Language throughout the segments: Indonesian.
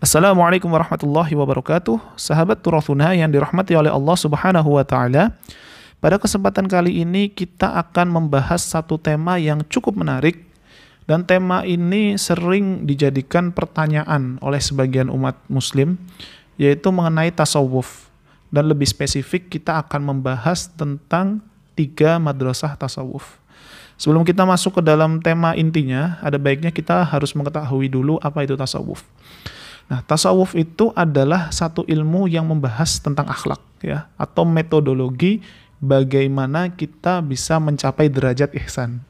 Assalamualaikum warahmatullahi wabarakatuh. Sahabat Turathuna yang dirahmati oleh Allah Subhanahu wa taala. Pada kesempatan kali ini kita akan membahas satu tema yang cukup menarik dan tema ini sering dijadikan pertanyaan oleh sebagian umat muslim yaitu mengenai tasawuf. Dan lebih spesifik kita akan membahas tentang tiga madrasah tasawuf. Sebelum kita masuk ke dalam tema intinya, ada baiknya kita harus mengetahui dulu apa itu tasawuf. Nah, tasawuf itu adalah satu ilmu yang membahas tentang akhlak ya atau metodologi bagaimana kita bisa mencapai derajat ihsan.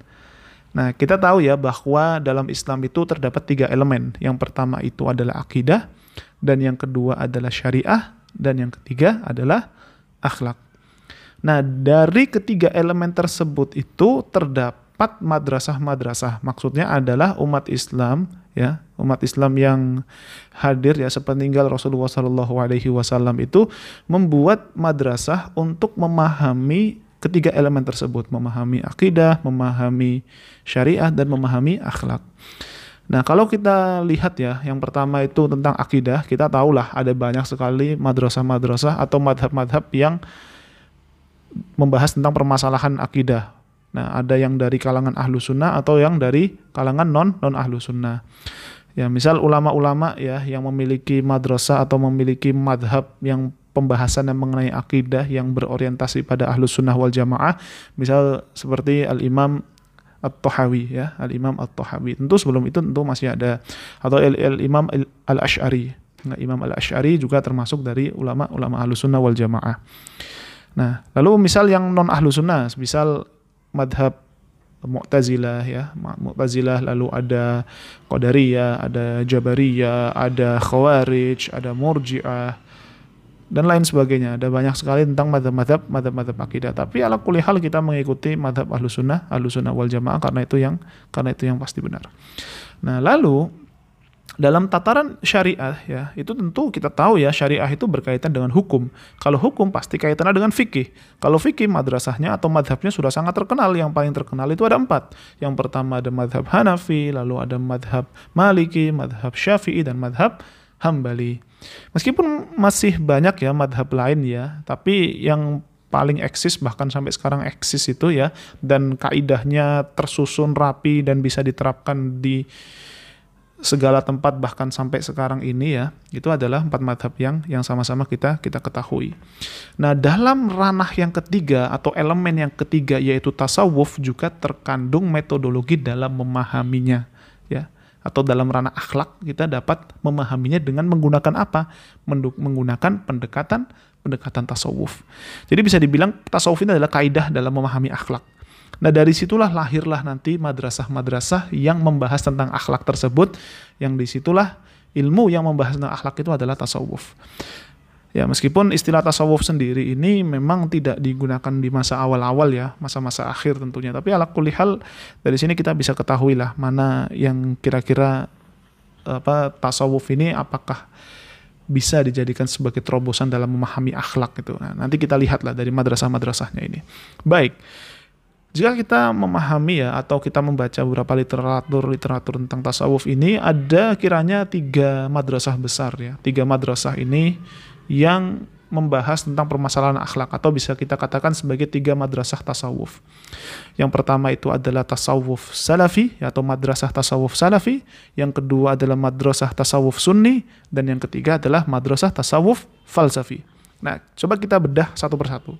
Nah, kita tahu ya bahwa dalam Islam itu terdapat tiga elemen. Yang pertama itu adalah akidah, dan yang kedua adalah syariah, dan yang ketiga adalah akhlak. Nah, dari ketiga elemen tersebut itu terdapat madrasah-madrasah. Maksudnya adalah umat Islam ya umat Islam yang hadir ya sepeninggal Rasulullah Shallallahu Alaihi Wasallam itu membuat madrasah untuk memahami ketiga elemen tersebut memahami akidah memahami syariah dan memahami akhlak Nah, kalau kita lihat ya, yang pertama itu tentang akidah, kita tahulah ada banyak sekali madrasah-madrasah atau madhab-madhab yang membahas tentang permasalahan akidah. Nah, ada yang dari kalangan ahlu sunnah atau yang dari kalangan non non ahlu sunnah. Ya, misal ulama-ulama ya yang memiliki madrasah atau memiliki madhab yang pembahasan yang mengenai akidah yang berorientasi pada ahlu sunnah wal jamaah, misal seperti al Imam At-Tahawi ya, Al Imam At-Tahawi. Tentu sebelum itu tentu masih ada atau Al, Al Ash'ari. Nah, Imam Al Ash'ari juga termasuk dari ulama-ulama ahlu sunnah wal jamaah. Nah, lalu misal yang non ahlu sunnah, misal madhab Mu'tazilah ya, Mu'tazilah lalu ada Qadariyah, ada Jabariyah, ada Khawarij, ada Murji'ah dan lain sebagainya. Ada banyak sekali tentang madhab-madhab madhab-madhab akidah. Tapi ala kulihal kita mengikuti madhab ahlu sunnah, ahlu sunnah wal jamaah karena itu yang karena itu yang pasti benar. Nah lalu dalam tataran syariah ya itu tentu kita tahu ya syariah itu berkaitan dengan hukum. Kalau hukum pasti kaitannya dengan fikih. Kalau fikih madrasahnya atau madhabnya sudah sangat terkenal. Yang paling terkenal itu ada empat. Yang pertama ada madhab Hanafi lalu ada madhab Maliki madhab Syafi'i dan madhab Hambali. Meskipun masih banyak ya madhab lain ya tapi yang paling eksis bahkan sampai sekarang eksis itu ya dan kaidahnya tersusun rapi dan bisa diterapkan di segala tempat bahkan sampai sekarang ini ya itu adalah empat madhab yang yang sama-sama kita kita ketahui. Nah dalam ranah yang ketiga atau elemen yang ketiga yaitu tasawuf juga terkandung metodologi dalam memahaminya ya atau dalam ranah akhlak kita dapat memahaminya dengan menggunakan apa? Menggunakan pendekatan pendekatan tasawuf. Jadi bisa dibilang tasawuf ini adalah kaidah dalam memahami akhlak. Nah dari situlah lahirlah nanti madrasah-madrasah yang membahas tentang akhlak tersebut, yang di situlah ilmu yang membahas tentang akhlak itu adalah tasawuf. Ya meskipun istilah tasawuf sendiri ini memang tidak digunakan di masa awal-awal ya, masa-masa akhir tentunya. Tapi ala kulihal dari sini kita bisa ketahui lah mana yang kira-kira apa tasawuf ini apakah bisa dijadikan sebagai terobosan dalam memahami akhlak itu. Nah, nanti kita lihatlah dari madrasah-madrasahnya ini. Baik. Jika kita memahami ya atau kita membaca beberapa literatur-literatur tentang tasawuf ini ada kiranya tiga madrasah besar ya. Tiga madrasah ini yang membahas tentang permasalahan akhlak atau bisa kita katakan sebagai tiga madrasah tasawuf. Yang pertama itu adalah tasawuf salafi atau madrasah tasawuf salafi, yang kedua adalah madrasah tasawuf sunni dan yang ketiga adalah madrasah tasawuf falsafi. Nah, coba kita bedah satu persatu.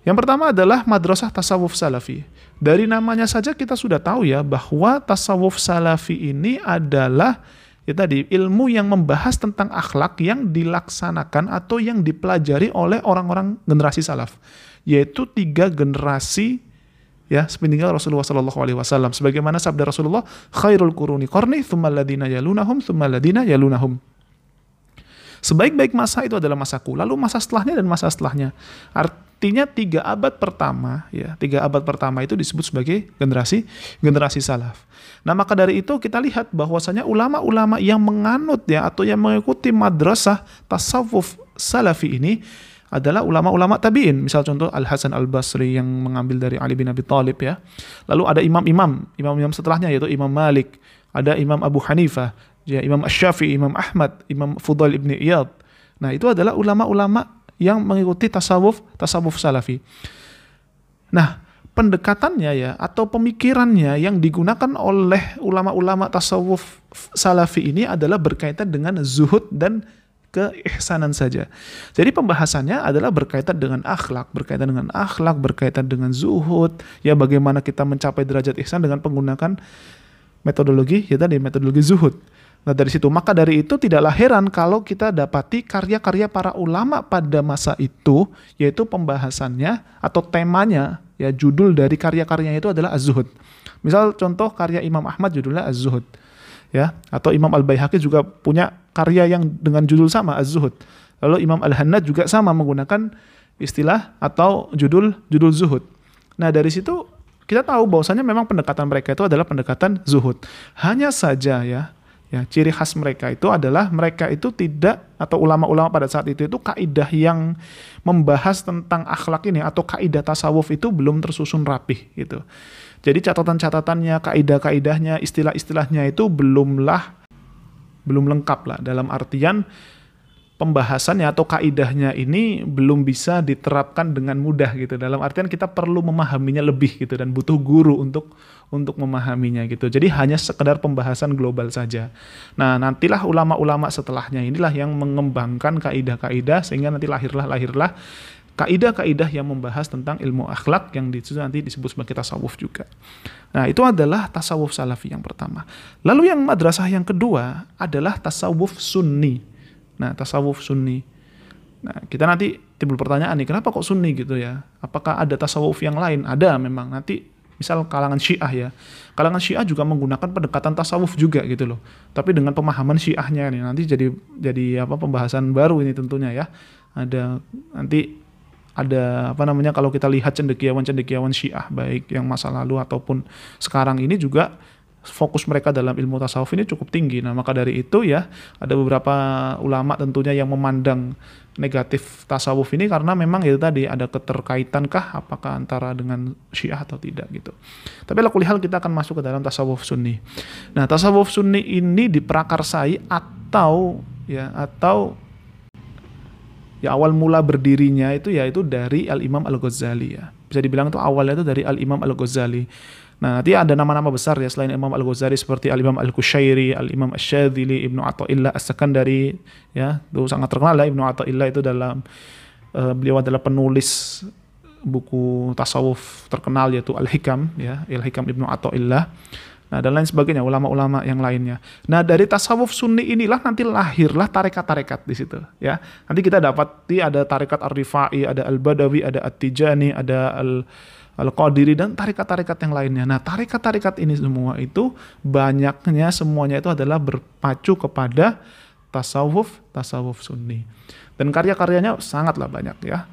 Yang pertama adalah madrasah tasawuf salafi. Dari namanya saja kita sudah tahu ya bahwa tasawuf salafi ini adalah ya tadi ilmu yang membahas tentang akhlak yang dilaksanakan atau yang dipelajari oleh orang-orang generasi salaf, yaitu tiga generasi ya sepeninggal Rasulullah Shallallahu Alaihi Wasallam. Sebagaimana sabda Rasulullah, khairul kuruni korni, thumma ladina yalunahum, thumma ladina yalunahum. Sebaik-baik masa itu adalah masaku, lalu masa setelahnya dan masa setelahnya. Artinya tiga abad pertama, ya tiga abad pertama itu disebut sebagai generasi generasi salaf. Nah maka dari itu kita lihat bahwasanya ulama-ulama yang menganut ya atau yang mengikuti madrasah tasawuf salafi ini adalah ulama-ulama tabi'in. Misal contoh Al-Hasan Al-Basri yang mengambil dari Ali bin Abi Thalib ya. Lalu ada imam-imam, imam-imam setelahnya yaitu Imam Malik, ada Imam Abu Hanifah, ya Imam Asy-Syafi'i, Imam Ahmad, Imam Fudail ibni Iyad. Nah, itu adalah ulama-ulama yang mengikuti tasawuf tasawuf salafi. Nah, pendekatannya ya atau pemikirannya yang digunakan oleh ulama-ulama tasawuf salafi ini adalah berkaitan dengan zuhud dan keihsanan saja. Jadi pembahasannya adalah berkaitan dengan akhlak, berkaitan dengan akhlak, berkaitan dengan zuhud, ya bagaimana kita mencapai derajat ihsan dengan menggunakan metodologi ya tadi metodologi zuhud. Nah dari situ maka dari itu tidaklah heran kalau kita dapati karya-karya para ulama pada masa itu yaitu pembahasannya atau temanya ya judul dari karya-karyanya itu adalah az-zuhud. Misal contoh karya Imam Ahmad judulnya az-zuhud ya atau Imam Al-Baihaqi juga punya karya yang dengan judul sama az-zuhud. Lalu Imam Al-Hannad juga sama menggunakan istilah atau judul judul zuhud. Nah dari situ kita tahu bahwasanya memang pendekatan mereka itu adalah pendekatan zuhud. Hanya saja ya, ya ciri khas mereka itu adalah mereka itu tidak atau ulama-ulama pada saat itu itu kaidah yang membahas tentang akhlak ini atau kaidah tasawuf itu belum tersusun rapih gitu. Jadi catatan-catatannya, kaidah-kaidahnya, istilah-istilahnya itu belumlah belum lengkap lah dalam artian pembahasannya atau kaidahnya ini belum bisa diterapkan dengan mudah gitu. Dalam artian kita perlu memahaminya lebih gitu dan butuh guru untuk untuk memahaminya gitu. Jadi hanya sekedar pembahasan global saja. Nah, nantilah ulama-ulama setelahnya inilah yang mengembangkan kaidah-kaidah sehingga nanti lahirlah lahirlah kaidah-kaidah yang membahas tentang ilmu akhlak yang itu nanti disebut sebagai tasawuf juga. Nah, itu adalah tasawuf salafi yang pertama. Lalu yang madrasah yang kedua adalah tasawuf sunni. Nah, tasawuf sunni. Nah, kita nanti timbul pertanyaan nih, kenapa kok sunni gitu ya? Apakah ada tasawuf yang lain? Ada memang. Nanti misal kalangan Syiah ya. Kalangan Syiah juga menggunakan pendekatan tasawuf juga gitu loh. Tapi dengan pemahaman Syiahnya nih nanti jadi jadi apa pembahasan baru ini tentunya ya. Ada nanti ada apa namanya kalau kita lihat cendekiawan-cendekiawan Syiah baik yang masa lalu ataupun sekarang ini juga fokus mereka dalam ilmu tasawuf ini cukup tinggi. Nah, maka dari itu ya ada beberapa ulama tentunya yang memandang negatif tasawuf ini karena memang itu tadi ada keterkaitankah apakah antara dengan Syiah atau tidak gitu. Tapi lalu hal kita akan masuk ke dalam tasawuf Sunni. Nah, tasawuf Sunni ini diprakarsai atau ya atau ya awal mula berdirinya itu ya itu dari Al Imam Al Ghazali ya. Bisa dibilang itu awalnya itu dari Al Imam Al Ghazali Nah, nanti ada nama-nama besar ya selain Imam Al-Ghazali seperti Al-Imam Al-Kushairi, Al-Imam Asy-Syadzili, Ibnu Athaillah As-Sakandari ya, itu sangat terkenal lah Ibnu Athaillah itu dalam uh, beliau adalah penulis buku tasawuf terkenal yaitu Al-Hikam ya, Al-Hikam Ibnu Athaillah. Nah, dan lain sebagainya, ulama-ulama yang lainnya. Nah, dari tasawuf sunni inilah nanti lahirlah tarekat-tarekat di situ, ya. Nanti kita dapati ada tarekat Ar-Rifai, ada Al-Badawi, ada At-Tijani, ada Al Al-Qadiri dan tarikat-tarikat yang lainnya. Nah, tarikat-tarikat ini semua itu banyaknya semuanya itu adalah berpacu kepada tasawuf, tasawuf sunni. Dan karya-karyanya sangatlah banyak ya.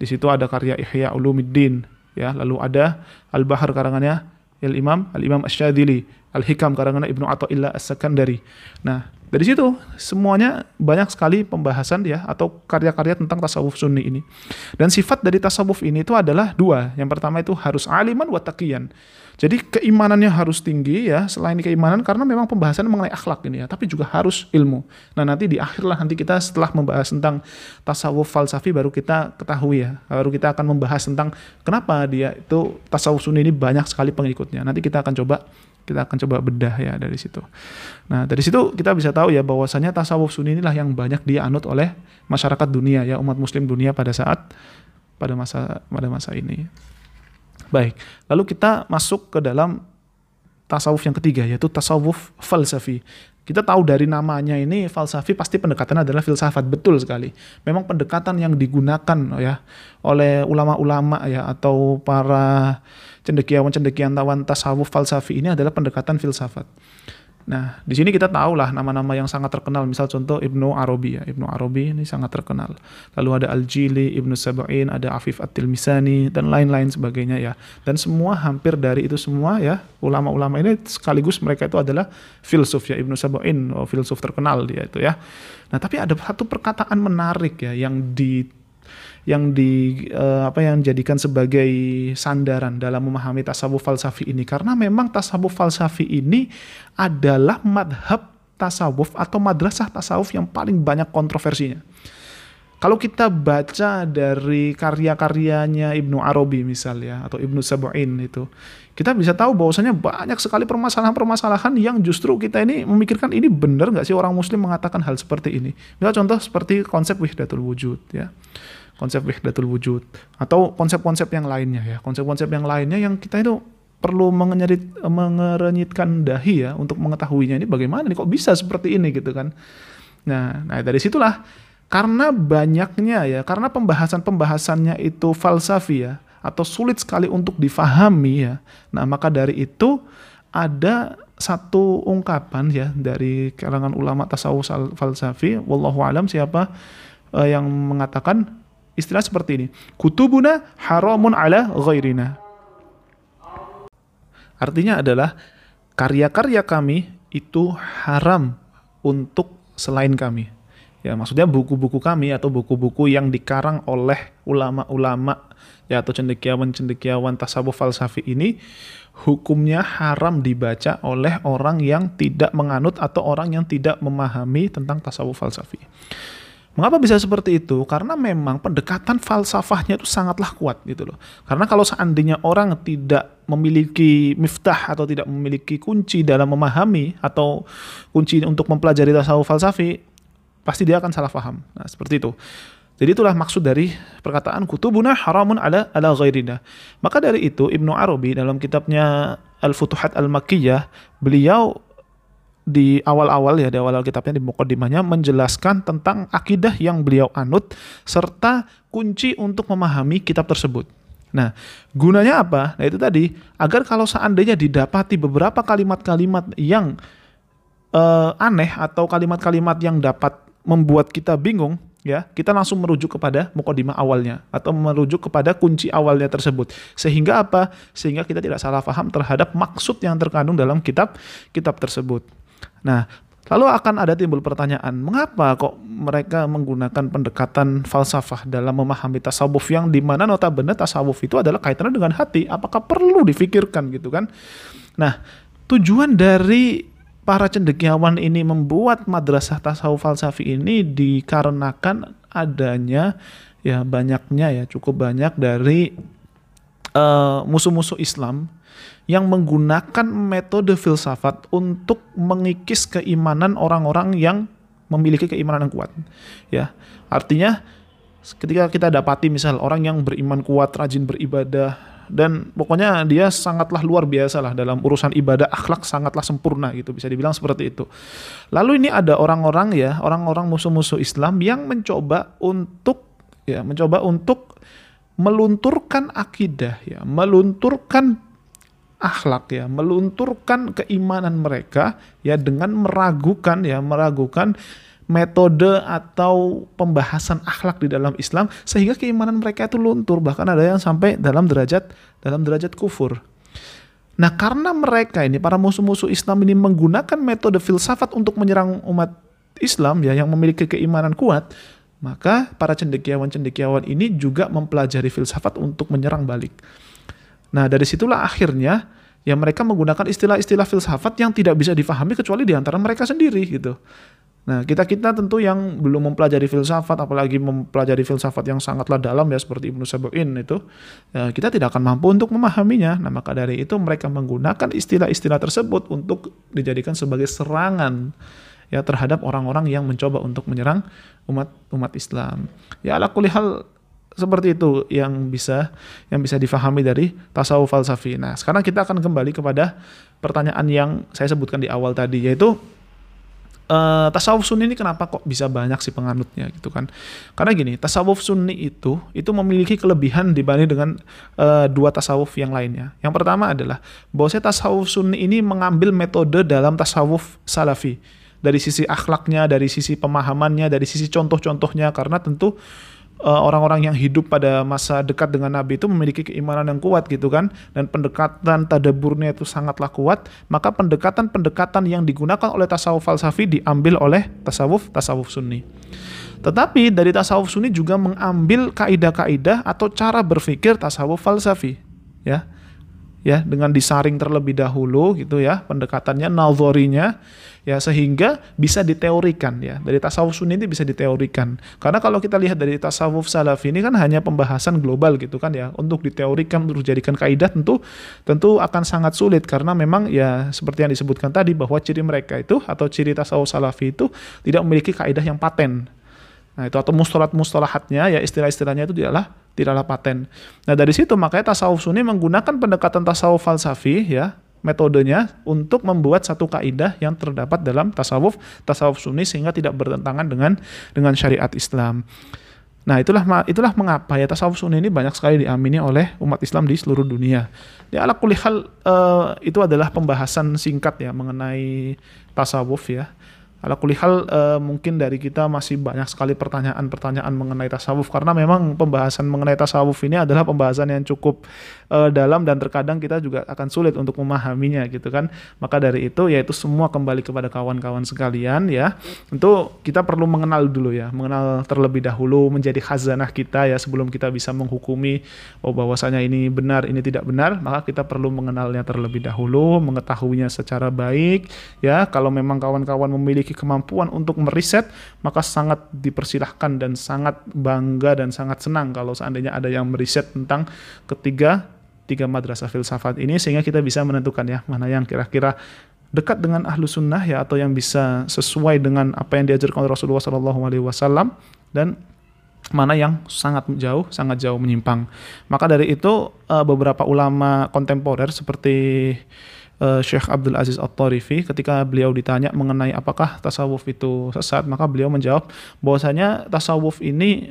Di situ ada karya Ihya Ulumuddin ya, lalu ada Al-Bahar karangannya Al-Imam Al-Imam Asy-Syadzili, Al-Hikam karangannya Ibnu Athaillah As-Sakandari. Nah, dari situ semuanya banyak sekali pembahasan ya atau karya-karya tentang tasawuf sunni ini. Dan sifat dari tasawuf ini itu adalah dua. Yang pertama itu harus aliman wa taqiyan. Jadi keimanannya harus tinggi ya, selain keimanan karena memang pembahasan mengenai akhlak ini ya, tapi juga harus ilmu. Nah, nanti di akhir lah nanti kita setelah membahas tentang tasawuf falsafi baru kita ketahui ya, baru kita akan membahas tentang kenapa dia itu tasawuf sunni ini banyak sekali pengikutnya. Nanti kita akan coba kita akan coba bedah ya dari situ. Nah, dari situ kita bisa tahu ya bahwasanya tasawuf sunni inilah yang banyak dianut oleh masyarakat dunia ya, umat muslim dunia pada saat pada masa pada masa ini. Baik, lalu kita masuk ke dalam tasawuf yang ketiga yaitu tasawuf falsafi. Kita tahu dari namanya ini falsafi pasti pendekatan adalah filsafat betul sekali. Memang pendekatan yang digunakan ya oleh ulama-ulama ya atau para cendekiawan-cendekiawan tasawuf falsafi ini adalah pendekatan filsafat. Nah, di sini kita tahu lah nama-nama yang sangat terkenal. Misal contoh Ibnu Arabi ya. Ibnu Arabi ini sangat terkenal. Lalu ada Al-Jili, Ibnu Sab'in, ada Afif At-Tilmisani, dan lain-lain sebagainya ya. Dan semua hampir dari itu semua ya, ulama-ulama ini sekaligus mereka itu adalah filsuf ya. Ibnu Sab'in, oh, filsuf terkenal dia itu ya. Nah, tapi ada satu perkataan menarik ya yang di yang di uh, apa yang dijadikan sebagai sandaran dalam memahami tasawuf falsafi ini karena memang tasawuf falsafi ini adalah madhab tasawuf atau madrasah tasawuf yang paling banyak kontroversinya. Kalau kita baca dari karya-karyanya Ibnu Arabi misalnya atau Ibnu Sabu'in itu, kita bisa tahu bahwasanya banyak sekali permasalahan-permasalahan yang justru kita ini memikirkan ini benar nggak sih orang muslim mengatakan hal seperti ini. Misal contoh seperti konsep wihdatul wujud ya. Konsep wihdatul wujud atau konsep-konsep yang lainnya ya. Konsep-konsep yang lainnya yang kita itu perlu mengenyit, mengerenyitkan dahi ya untuk mengetahuinya ini bagaimana nih kok bisa seperti ini gitu kan. Nah, nah dari situlah karena banyaknya ya, karena pembahasan-pembahasannya itu falsafi ya, atau sulit sekali untuk difahami ya. Nah, maka dari itu ada satu ungkapan ya dari kalangan ulama tasawuf falsafi, wallahu alam siapa uh, yang mengatakan istilah seperti ini. Kutubuna haramun ala ghairina. Artinya adalah karya-karya kami itu haram untuk selain kami. Ya, maksudnya buku-buku kami atau buku-buku yang dikarang oleh ulama-ulama ya atau cendekiawan-cendekiawan tasawuf falsafi ini hukumnya haram dibaca oleh orang yang tidak menganut atau orang yang tidak memahami tentang tasawuf falsafi. Mengapa bisa seperti itu? Karena memang pendekatan falsafahnya itu sangatlah kuat gitu loh. Karena kalau seandainya orang tidak memiliki miftah atau tidak memiliki kunci dalam memahami atau kunci untuk mempelajari tasawuf falsafi, pasti dia akan salah paham. Nah, seperti itu. Jadi itulah maksud dari perkataan kutubuna haramun ala ala ghairina. Maka dari itu Ibnu Arabi dalam kitabnya Al-Futuhat Al-Makkiyah, beliau di awal-awal ya di awal kitabnya di mukaddimahnya menjelaskan tentang akidah yang beliau anut serta kunci untuk memahami kitab tersebut. Nah, gunanya apa? Nah, itu tadi agar kalau seandainya didapati beberapa kalimat-kalimat yang uh, aneh atau kalimat-kalimat yang dapat membuat kita bingung, ya kita langsung merujuk kepada mukodimah awalnya atau merujuk kepada kunci awalnya tersebut sehingga apa sehingga kita tidak salah paham terhadap maksud yang terkandung dalam kitab kitab tersebut nah lalu akan ada timbul pertanyaan mengapa kok mereka menggunakan pendekatan falsafah dalam memahami tasawuf yang di mana notabene tasawuf itu adalah kaitannya dengan hati? Apakah perlu difikirkan gitu kan? Nah tujuan dari para cendekiawan ini membuat madrasah tasawuf falsafi ini dikarenakan adanya ya banyaknya ya cukup banyak dari uh, musuh-musuh Islam yang menggunakan metode filsafat untuk mengikis keimanan orang-orang yang memiliki keimanan yang kuat. Ya, artinya ketika kita dapati misal orang yang beriman kuat, rajin beribadah, dan pokoknya dia sangatlah luar biasa lah dalam urusan ibadah akhlak sangatlah sempurna gitu bisa dibilang seperti itu. Lalu ini ada orang-orang ya orang-orang musuh-musuh Islam yang mencoba untuk ya mencoba untuk melunturkan akidah ya melunturkan akhlak ya melunturkan keimanan mereka ya dengan meragukan ya meragukan metode atau pembahasan akhlak di dalam Islam sehingga keimanan mereka itu luntur bahkan ada yang sampai dalam derajat dalam derajat kufur. Nah, karena mereka ini para musuh-musuh Islam ini menggunakan metode filsafat untuk menyerang umat Islam ya yang memiliki keimanan kuat, maka para cendekiawan-cendekiawan ini juga mempelajari filsafat untuk menyerang balik. Nah, dari situlah akhirnya ya mereka menggunakan istilah-istilah filsafat yang tidak bisa difahami kecuali di antara mereka sendiri gitu. Nah, kita-kita tentu yang belum mempelajari filsafat, apalagi mempelajari filsafat yang sangatlah dalam ya seperti Ibnu Sabu'in itu, ya, kita tidak akan mampu untuk memahaminya. Nah, maka dari itu mereka menggunakan istilah-istilah tersebut untuk dijadikan sebagai serangan ya terhadap orang-orang yang mencoba untuk menyerang umat umat Islam. Ya ala hal seperti itu yang bisa yang bisa difahami dari tasawuf falsafi. Nah, sekarang kita akan kembali kepada pertanyaan yang saya sebutkan di awal tadi yaitu uh, tasawuf sunni ini kenapa kok bisa banyak sih penganutnya gitu kan? Karena gini, tasawuf sunni itu itu memiliki kelebihan dibanding dengan uh, dua tasawuf yang lainnya. Yang pertama adalah bahwa tasawuf sunni ini mengambil metode dalam tasawuf salafi dari sisi akhlaknya, dari sisi pemahamannya, dari sisi contoh-contohnya karena tentu orang-orang yang hidup pada masa dekat dengan Nabi itu memiliki keimanan yang kuat gitu kan. Dan pendekatan tadaburnya itu sangatlah kuat. Maka pendekatan-pendekatan yang digunakan oleh tasawuf falsafi diambil oleh tasawuf tasawuf sunni. Tetapi dari tasawuf sunni juga mengambil kaidah-kaidah atau cara berpikir tasawuf falsafi ya ya dengan disaring terlebih dahulu gitu ya pendekatannya nalzorinya ya sehingga bisa diteorikan ya. Dari tasawuf sunni ini bisa diteorikan. Karena kalau kita lihat dari tasawuf salaf ini kan hanya pembahasan global gitu kan ya. Untuk diteorikan untuk dijadikan kaidah tentu tentu akan sangat sulit. Karena memang ya seperti yang disebutkan tadi bahwa ciri mereka itu atau ciri tasawuf salafi itu tidak memiliki kaidah yang paten. Nah, itu atau mustalat-mustalahatnya ya istilah-istilahnya itu tidaklah tidaklah paten. Nah, dari situ makanya tasawuf sunni menggunakan pendekatan tasawuf falsafi ya, metodenya untuk membuat satu kaidah yang terdapat dalam tasawuf tasawuf sunni sehingga tidak bertentangan dengan dengan syariat Islam. Nah, itulah itulah mengapa ya tasawuf sunni ini banyak sekali diamini oleh umat Islam di seluruh dunia. Ya ala kulihal uh, itu adalah pembahasan singkat ya mengenai tasawuf ya. Ala kulihal uh, mungkin dari kita masih banyak sekali pertanyaan-pertanyaan mengenai tasawuf karena memang pembahasan mengenai tasawuf ini adalah pembahasan yang cukup uh, dalam dan terkadang kita juga akan sulit untuk memahaminya gitu kan. Maka dari itu yaitu semua kembali kepada kawan-kawan sekalian ya. Tentu kita perlu mengenal dulu ya, mengenal terlebih dahulu menjadi khazanah kita ya sebelum kita bisa menghukumi oh bahwasanya ini benar, ini tidak benar, maka kita perlu mengenalnya terlebih dahulu, mengetahuinya secara baik ya. Kalau memang kawan-kawan memiliki memiliki kemampuan untuk meriset, maka sangat dipersilahkan dan sangat bangga dan sangat senang kalau seandainya ada yang meriset tentang ketiga tiga madrasah filsafat ini sehingga kita bisa menentukan ya mana yang kira-kira dekat dengan ahlu sunnah ya atau yang bisa sesuai dengan apa yang diajarkan oleh Rasulullah SAW dan mana yang sangat jauh, sangat jauh menyimpang. Maka dari itu eh, beberapa ulama kontemporer seperti uh, Syekh Abdul Aziz At-Tarifi ketika beliau ditanya mengenai apakah tasawuf itu sesat, maka beliau menjawab bahwasanya tasawuf ini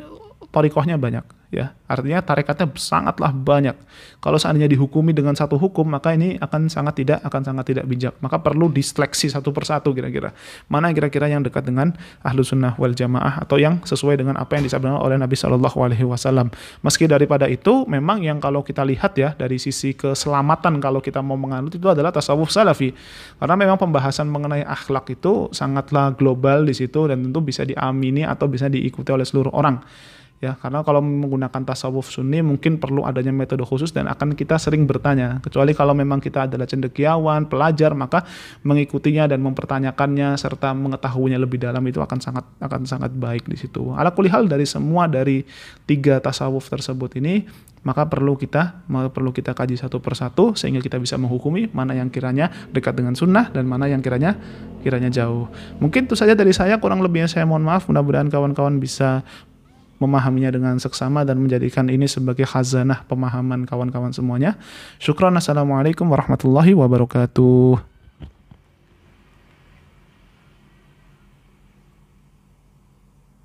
torikohnya banyak ya. Artinya tarikatnya sangatlah banyak. Kalau seandainya dihukumi dengan satu hukum maka ini akan sangat tidak akan sangat tidak bijak. Maka perlu diseleksi satu persatu kira-kira. Mana kira-kira yang dekat dengan ahlu sunnah wal jamaah atau yang sesuai dengan apa yang disabdakan oleh Nabi Shallallahu Alaihi Wasallam. Meski daripada itu memang yang kalau kita lihat ya dari sisi keselamatan kalau kita mau menganut itu adalah tasawuf salafi. Karena memang pembahasan mengenai akhlak itu sangatlah global di situ dan tentu bisa diamini atau bisa diikuti oleh seluruh orang ya karena kalau menggunakan tasawuf sunni mungkin perlu adanya metode khusus dan akan kita sering bertanya. Kecuali kalau memang kita adalah cendekiawan pelajar maka mengikutinya dan mempertanyakannya serta mengetahuinya lebih dalam itu akan sangat akan sangat baik di situ. Ala kulihal dari semua dari tiga tasawuf tersebut ini maka perlu kita perlu kita kaji satu persatu sehingga kita bisa menghukumi mana yang kiranya dekat dengan sunnah dan mana yang kiranya kiranya jauh. Mungkin itu saja dari saya kurang lebihnya saya mohon maaf. Mudah-mudahan kawan-kawan bisa memahaminya dengan seksama dan menjadikan ini sebagai khazanah pemahaman kawan-kawan semuanya. Syukran. Assalamualaikum warahmatullahi wabarakatuh.